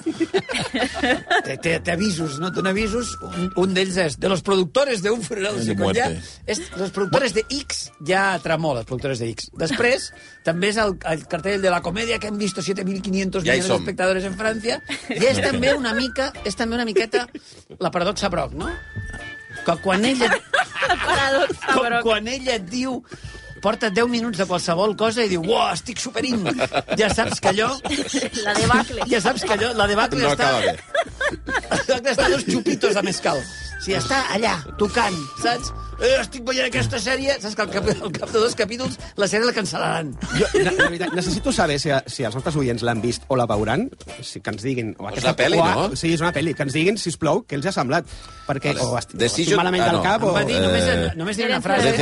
té, té, té avisos, no? Té avisos. Un, un d'ells és de los productores de un funeral De muerte. És, los productores de X ja tramó, los productores de X. Després, també és el, el cartell de la comèdia que hem vist 7.500 Ja som. d'espectadors en França. [LAUGHS] I és també una mica, és també una miqueta la paradoxa Brock, no? Que quan ella, [LAUGHS] La paradoxa, com, però... quan ella et diu porta 10 minuts de qualsevol cosa i diu, uah, estic superint. Ja saps que allò... La debacle. Ja saps que allò, la debacle No està... acaba bé. La debacle està dos xupitos de mescal. Si està allà, tocant, saps? Eh, estic veient aquesta sèrie, saps que al cap, al cap de dos capítols la sèrie la cancel·laran. Jo, de, de veritat, necessito saber si, si els nostres oients l'han vist o la veuran, si, que ens diguin... O És una pel·li, o, no? Sí, és una pel·li. Que ens diguin, si plou, què els ha semblat. Perquè Vale. o, estic, o estic Decision- malament ah, del no. cap Em o... va dir, només, Eh, només dir una frase,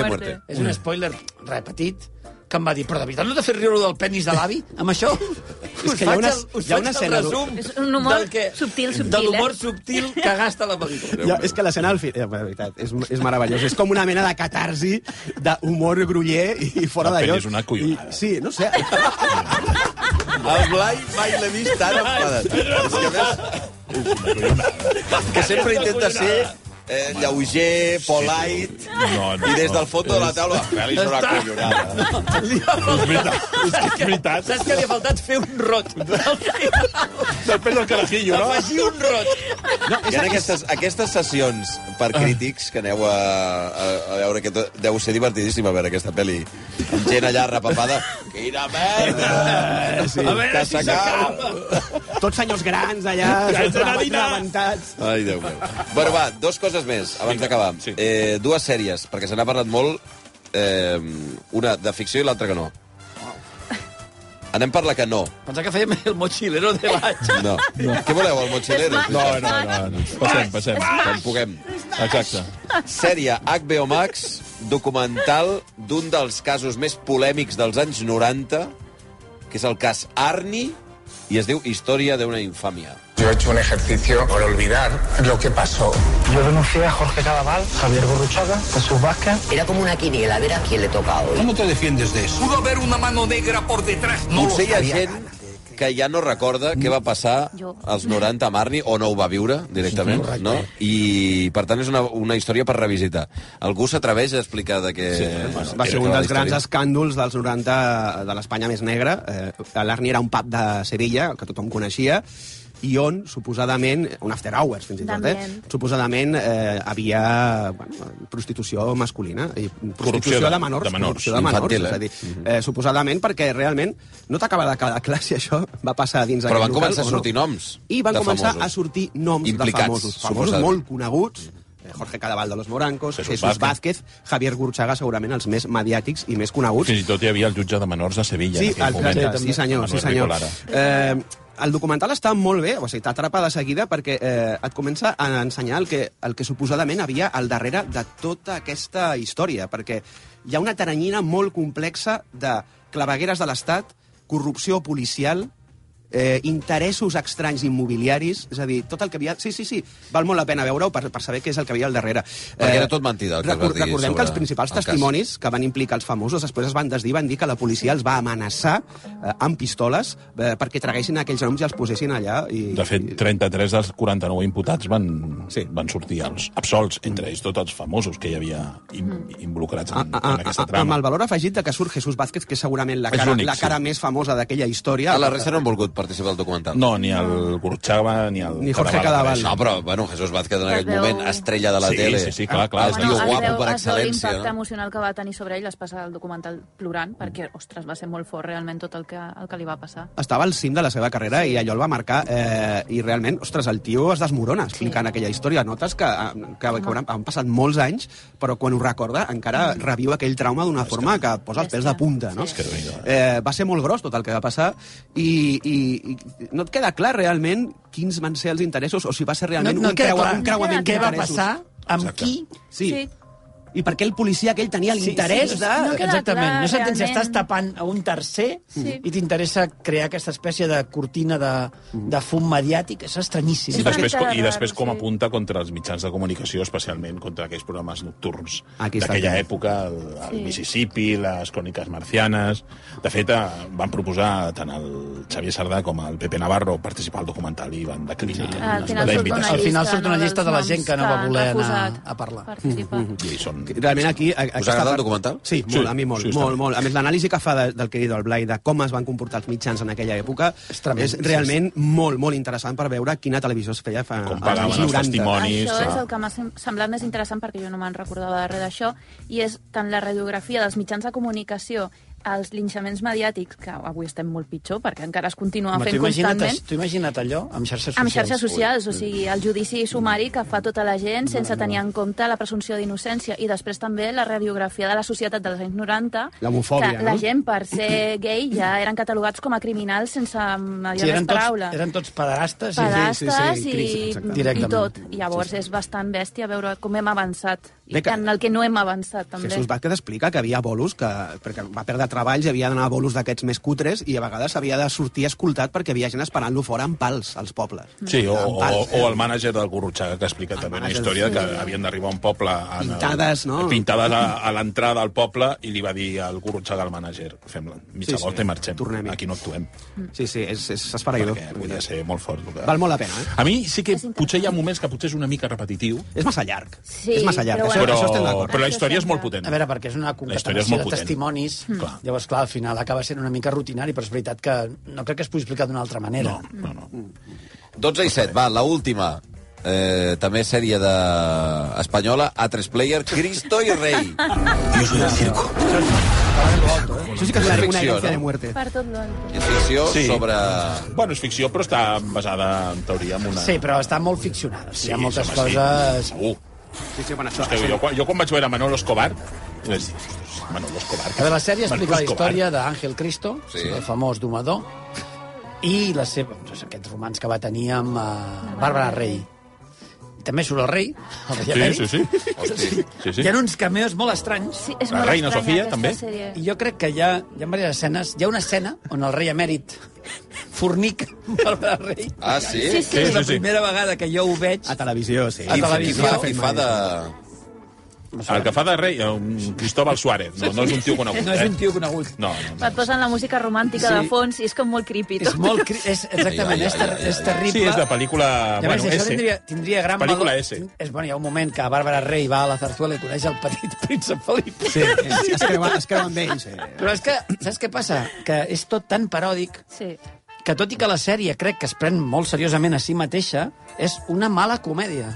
és un spoiler repetit, que em va dir, però de veritat no t'ha fet riure del penis de l'avi, amb això? [LAUGHS] És que hi ha una- us hi ha faig una el escena- resum És un humor que, subtil, subtil, De l'humor eh? subtil que gasta la pel·lícula. Ja, és que l'escena al final... Eh, de veritat, és, és meravellós. És com una mena de catarsi d'humor gruller i fora La de lloc. és una collonada. I, sí, no sé. El Blai mai l'he vist tan enfadat. És que, més, que sempre intenta ser eh, lleuger, polite, No, no, i des no. del fons de la taula... La pel·li és una Està- collonada. [LAUGHS] És veritat, és que és veritat. saps que li ha faltat fer un rot? [LAUGHS] Després del carajillo, no? Afegir un rot. Hi ha aquestes, aquestes sessions per crítics que aneu a, a, a veure que to- deu ser divertidíssima veure aquesta pel·li. Amb gent allà repapada. Quina merda! Sí. A veure si s'acaba. Tots senyors grans allà, Navidad. rebentats. Ai, Déu meu. Bueno, va, dos coses més, abans d'acabar. sí. Eh, dues sèries, perquè se n'ha parlat molt, eh, una de ficció i l'altra que no. Anem per la que no. Pensava que fèiem el mochilero de baix. [LAUGHS] No. no. Què voleu, el motxilero? No, no, no, no. Passem, passem. Quan puguem. Exacte. Sèrie HBO Max, documental d'un dels casos més polèmics dels anys 90, que és el cas Arni, i es diu Història d'una infàmia. Yo he hecho un ejercicio por olvidar lo que pasó. Yo denuncié a Jorge Cadaval, Javier Gorruchaga, Jesús Vázquez. Era como una quiniela, a ver a quién le toca hoy. ¿Cómo te defiendes de eso? Pudo haber una mano negra por detrás. No Potser hi ha gent que ja no recorda què va passar als 90 amb Arni, o no ho va viure directament, no? I, per tant, és una, una història per revisitar. Algú s'atreveix a explicar de què... Sí, Va ser un dels grans escàndols dels 90 de l'Espanya més negra. Eh, L'Arni era un pub de Sevilla, que tothom coneixia, i on, suposadament, un after hours, fins i tot, eh? Suposadament eh, havia bueno, prostitució masculina. I prostitució de- de, menors. de menors, prostitució de menors, infantil, és eh? a dir, eh, suposadament perquè realment no t'acaba de quedar clar si això va passar dins Però aquell van local començar a o no. sortir noms I van començar famosos. a sortir noms Implicats, de famosos. Famosos suposadament. molt coneguts. Eh, Jorge Cadaval de los Morancos, Jesús Jesús, Vázquez. Vázquez, Javier Gurchaga, segurament els més mediàtics i més coneguts. Fins i tot hi havia el jutge de menors de Sevilla. Sí, en aquell moment. exacte, sí senyor, sí senyor. Eh, el documental està molt bé, o sigui, t'atrapa de seguida perquè eh, et comença a ensenyar el que, el que suposadament havia al darrere de tota aquesta història, perquè hi ha una taranyina molt complexa de clavegueres de l'Estat, corrupció policial, eh, interessos estranys immobiliaris, és a dir, tot el que havia... Sí, sí, sí, val molt la pena veure-ho per, per saber què és el que havia al darrere. Eh, Perquè era tot mentida, el que va dir recordem que els principals el cas. testimonis que van implicar els famosos després es van desdir, van dir que la policia els va amenaçar eh, amb pistoles eh, perquè traguessin aquells noms i els posessin allà. I, De fet, 33 dels 49 imputats van, Sí. van sortir els absolts, entre ells tots els famosos que hi havia im, involucrats en, a, a, en aquesta a, amb trama. el valor afegit de que surt Jesús Vázquez, que és segurament la cara, la cara sí. més famosa d'aquella història. A la resta no han volgut participa al documental? No, ni el Gurchava ni el... Ni Jorge Cadaval. No, però, bueno, Jesús Vázquez en Es aquell veu- moment, estrella de la Sí, tele. sí, sí, clar, clar. El tio es guapo veu- per es veu excel·lència. l'impacte no? emocional que va tenir sobre ell, es passa el documental plorant, perquè, ostres, va ser molt fort realment tot el que, el que li va passar. estava al cim de la seva carrera i allò el va marcar eh, i realment, ostres, el tio es desmorona explicant aquella història. Notes que, que, que hauran, han passat molts anys, però quan ho recorda encara reviu aquell trauma d'una forma que posa els pels de punta, no? Eh, va ser molt gros tot el que va passar i, i, i no et queda clar realment quins van ser els interessos o si va ser realment No- no un, creua, clar. un creuament Què va d'interessos. passar, amb qui? Sí. sí. I per què el policia aquell tenia l'interès sí, de... No Exactament. clar, no s'entén si estàs tapant a un tercer Sí. i t'interessa crear aquesta espècie de cortina de, de fum mediàtic. És estranyíssim. I després, I després com sí. apunta contra els mitjans de comunicació, especialment contra aquells programes nocturns està d'aquella època, el, el Sí. Mississippi, les cròniques marcianes... De fet, eh, van proposar tant el Xavier Sardà com el Pepe Navarro participar al documental i van declinar Al final la surt una invitació. Al final surt una no, llista de la gent que no va voler anar a parlar. Participar. I són... Realment aquí... Us aquesta agrada el documental? Sí, molt, Sí, a mi molt, sí, molt, molt. A més, l'anàlisi que fa de, del que he dit del Blai, de com es van comportar els mitjans en aquella època, és, tremend, és sí, realment molt, molt interessant per veure quina televisió es feia fa Com pagaven els 90. testimonis. Això és clar. el que m'ha sem- semblat més interessant perquè jo no me'n recordava de res d'això i és tant la radiografia dels mitjans de comunicació els linxaments mediàtics, que avui estem molt pitjor perquè encara es continua Home, fent constantment, tu imagina't allò amb xarxes socials. amb xarxes socials, o sigui, el judici sumari que fa tota la gent sense tenir en compte la presumpció d'innocència i després també la radiografia de la societat dels anys 90 L'homofòbia, que la no? gent per ser gay ja eren catalogats com a criminals sense mediar Sí, eren, paraula. tots, eren tots pederastes. i- Pedastes sí, sí, i, i Directament. tot. I llavors és bastant bèstia veure com hem avançat i Bé que- en el que no hem avançat, també. Jesús Vázquez explica que havia bolos, que, perquè va perdre treballs i havia d'anar a bolos d'aquests més cutres i a vegades havia de sortir escoltat perquè havia gent esperant-lo fora amb pals als pobles. Sí, o, Amb o, pals, o el mànager del Gurrutxaga, que explica també una història sí. que havien d'arribar a un poble... En Pintades, no? Pintades a, a l'entrada al poble i li va dir al Gurrutxaga al mànager fem la mitja Sí, sí. volta i marxem. Tornem-hi. Aquí no actuem. Sí, sí, és, és esfereïdor. Perquè podia ser molt fort. el Que... Val molt la pena, eh? A mi sí que potser hi ha moments que potser és una mica repetitiu, És massa llarg. Sí, és massa llarg. però Això, però, això estem d'acord. però la història és molt potent. A veure, perquè és una concatenació molt de potent. testimonis. Clar. Llavors, clar, al final acaba sent una mica rutinari, però és veritat que no crec que es pugui explicar d'una altra manera. No, no, no. 12 i 7, va, la última. Eh, també sèrie de... espanyola, A3 Player, Cristo i Rei. [LAUGHS] Yo soy del circo. Això sí que és una, ficció, no? de muerte. Per tot l'altre. És ficció Sí. sobre... Bueno, és ficció, però està basada, en teoria, en una... Sí, però està molt ficcionada. Sí, Hi ha moltes home, sí, coses... Segur. Sí, sí, bueno, això, Hòstia, jo, quan- jo quan vaig veure Manolo Escobar, vaig dir, ostres, Manolo Escobar... Que de la sèrie Manolo explica la història d'Àngel Cristo, Sí. sí. el famós domador, i la seva, doncs, aquests romans que va tenir amb uh, Bàrbara Rey. I també surt el rei, el rei Sí, emèrit. sí, sí. Hosti, sí, sí. Hi ha uns cameos molt estranys. Sí, és La molt reina Sofia, també? Sèrie. I jo crec que hi ha, hi ha diverses escenes. Hi ha una escena on el rei emèrit fornic amb Bàrbara Rey. Ah, sí? Sí, sí. És la sí, sí. primera vegada que jo ho veig. A televisió, sí. A televisió. I fa, i fa de... El que fa de rei, un Cristóbal Suárez, no, no és un tio conegut. No és eh? un tio conegut. No, no, no. Et posen la música romàntica Sí. de fons i és com molt creepy. És Tot. molt... Cri... És, exactament, és, ter ai, ai, és terrible. Sí, és de pel·lícula... Més, Bueno, això S. tindria, tindria gran Pel·lícula valor. S. És, bueno, hi ha un moment que Bàrbara Rey va a la Zarzuela i coneix el petit [LAUGHS] príncep Felip. Sí, es, es, creuen, es creuen ells. Eh? Però és que, saps què passa? Que és tot tan paròdic Sí. que tot i que la sèrie crec que es pren molt seriosament a si mateixa, és una mala comèdia.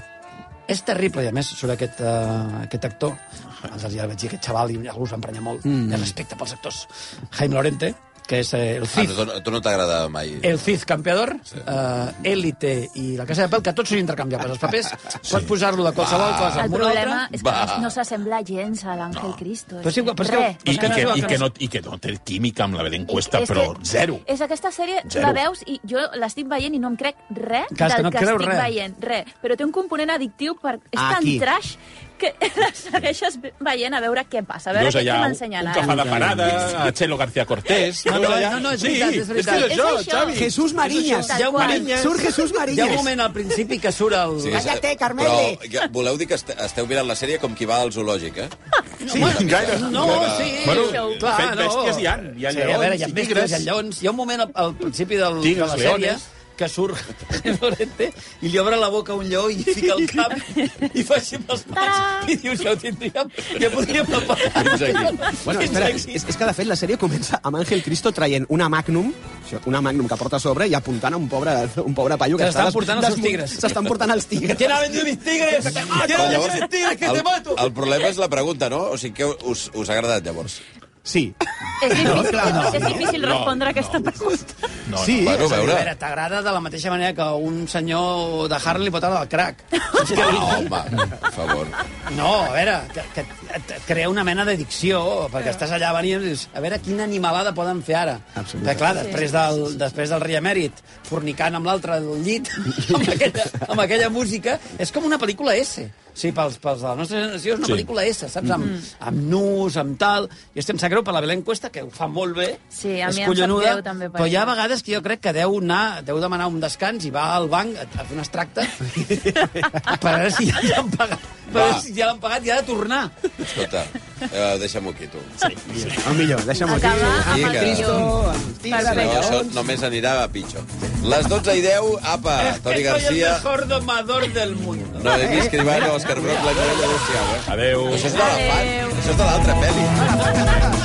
És terrible, i a més, sobre aquest, uh, aquest actor, abans ja vaig dir aquest xaval i algú us va emprenyar molt, mm. de respecte pels actors, Jaime Lorente, que és eh, el Ah, Cid, a tu, a tu no t'agrada mai. el Cid campeador, sí. uh, Élite i la Casa de Pèl, que tots són intercanviables. Els papers sí. pots posar-lo de qualsevol Va. cosa El amb una problema altra. és que Va. no, no s'assembla gens a l'Àngel Cristo. Però sí, però és que-. I, i, que, i, que no, I que no té química amb la Belén Cuesta, És però que zero. És aquesta sèrie, Zero. la veus i jo l'estic veient i no em crec res Clar, és que del no que estic res. veient. Res. Però té un component addictiu per... És Ah, tan aquí. trash que la [LAUGHS] segueixes veient a veure què passa, a veure què, allà m'ensenyen un cafà de parada, a Chelo García Cortés... No, no, no, no, és sí, veritat, és veritat. És, que és això, És això. Xavi. Jesús Mariñas. Qual. moment, Surt Jesús hi ha Mariñas. un moment al principi que surt el... Sí, Cállate, Carmele. Però voleu dir que este, esteu mirant la sèrie com qui va al zoològic, eh? Sí, gaire. No, sí. Bueno, clar, fet no. bèsties hi ha. Hi ha sí, a lleons veure, hi ha bèsties, hi ha lleons. Hi ha un moment al, al principi del, Tigres, de la sèrie leones. Que surt [LAUGHS] Lorente i li obre la boca a un lleó i fica el cap i fa així amb els mans i diu, això ho tindríem, ja podríem aquí. Bueno, Fins espera, aquí. és, és que de fet la sèrie comença amb Ángel Cristo traient una Magnum, una Magnum que porta a sobre i apuntant a un pobre, un pobre paio que s'estan està... des- portant els tigres. S'estan portant els tigres. ¿Quién ha vendido mis tigres? ¿Quién ha vendido mis tigres? Que te mato. el problema és la pregunta, no? O sigui, que us, us ha agradat, llavors? Sí. És difícil, clar, no. és difícil No, respondre a aquesta pregunta. No, Sí, Bueno, És a veure. t'agrada de la mateixa manera que un senyor de Harley pot agradar el crack. [LAUGHS] No, home, per favor. No, a veure, que, que et crea una mena d'addicció, perquè estàs allà venint i dius, a veure quina animalada poden fer ara. Absolutament. Perquè, clar, després del, després del rei emèrit, fornicant amb l'altre del llit, [LAUGHS] amb aquella, amb aquella música, és com una pel·lícula S. Sí, pels, pels de la nostra generació és una Sí. pel·lícula S, saps? Amb, amb nus, amb tal... I estem sap greu per la Belén Cuesta, que ho fa molt bé. Sí, a és mi em sap greu també per Però hi ha vegades que jo crec que deu anar, deu demanar un descans i va al banc a, a fer un extracte [LAUGHS] per veure si ja l'han pagat. Per Va. veure si ja l'han pagat i ha de tornar. Escolta, eh, deixa'm-ho aquí, tu. Sí. El millor, deixa'm aquí. Acaba amb Sí, el que- Cristo. Si Perfecte. no, això només anirà a pitjor. Les 12 i 10, apa, Es que Toni soy el Garcia, mejor domador del mundo. Noemí Escribano, Òscar Broc, la Mireia Adéu-siau, eh? Adéu. Això és de això és de l'altra pel·li.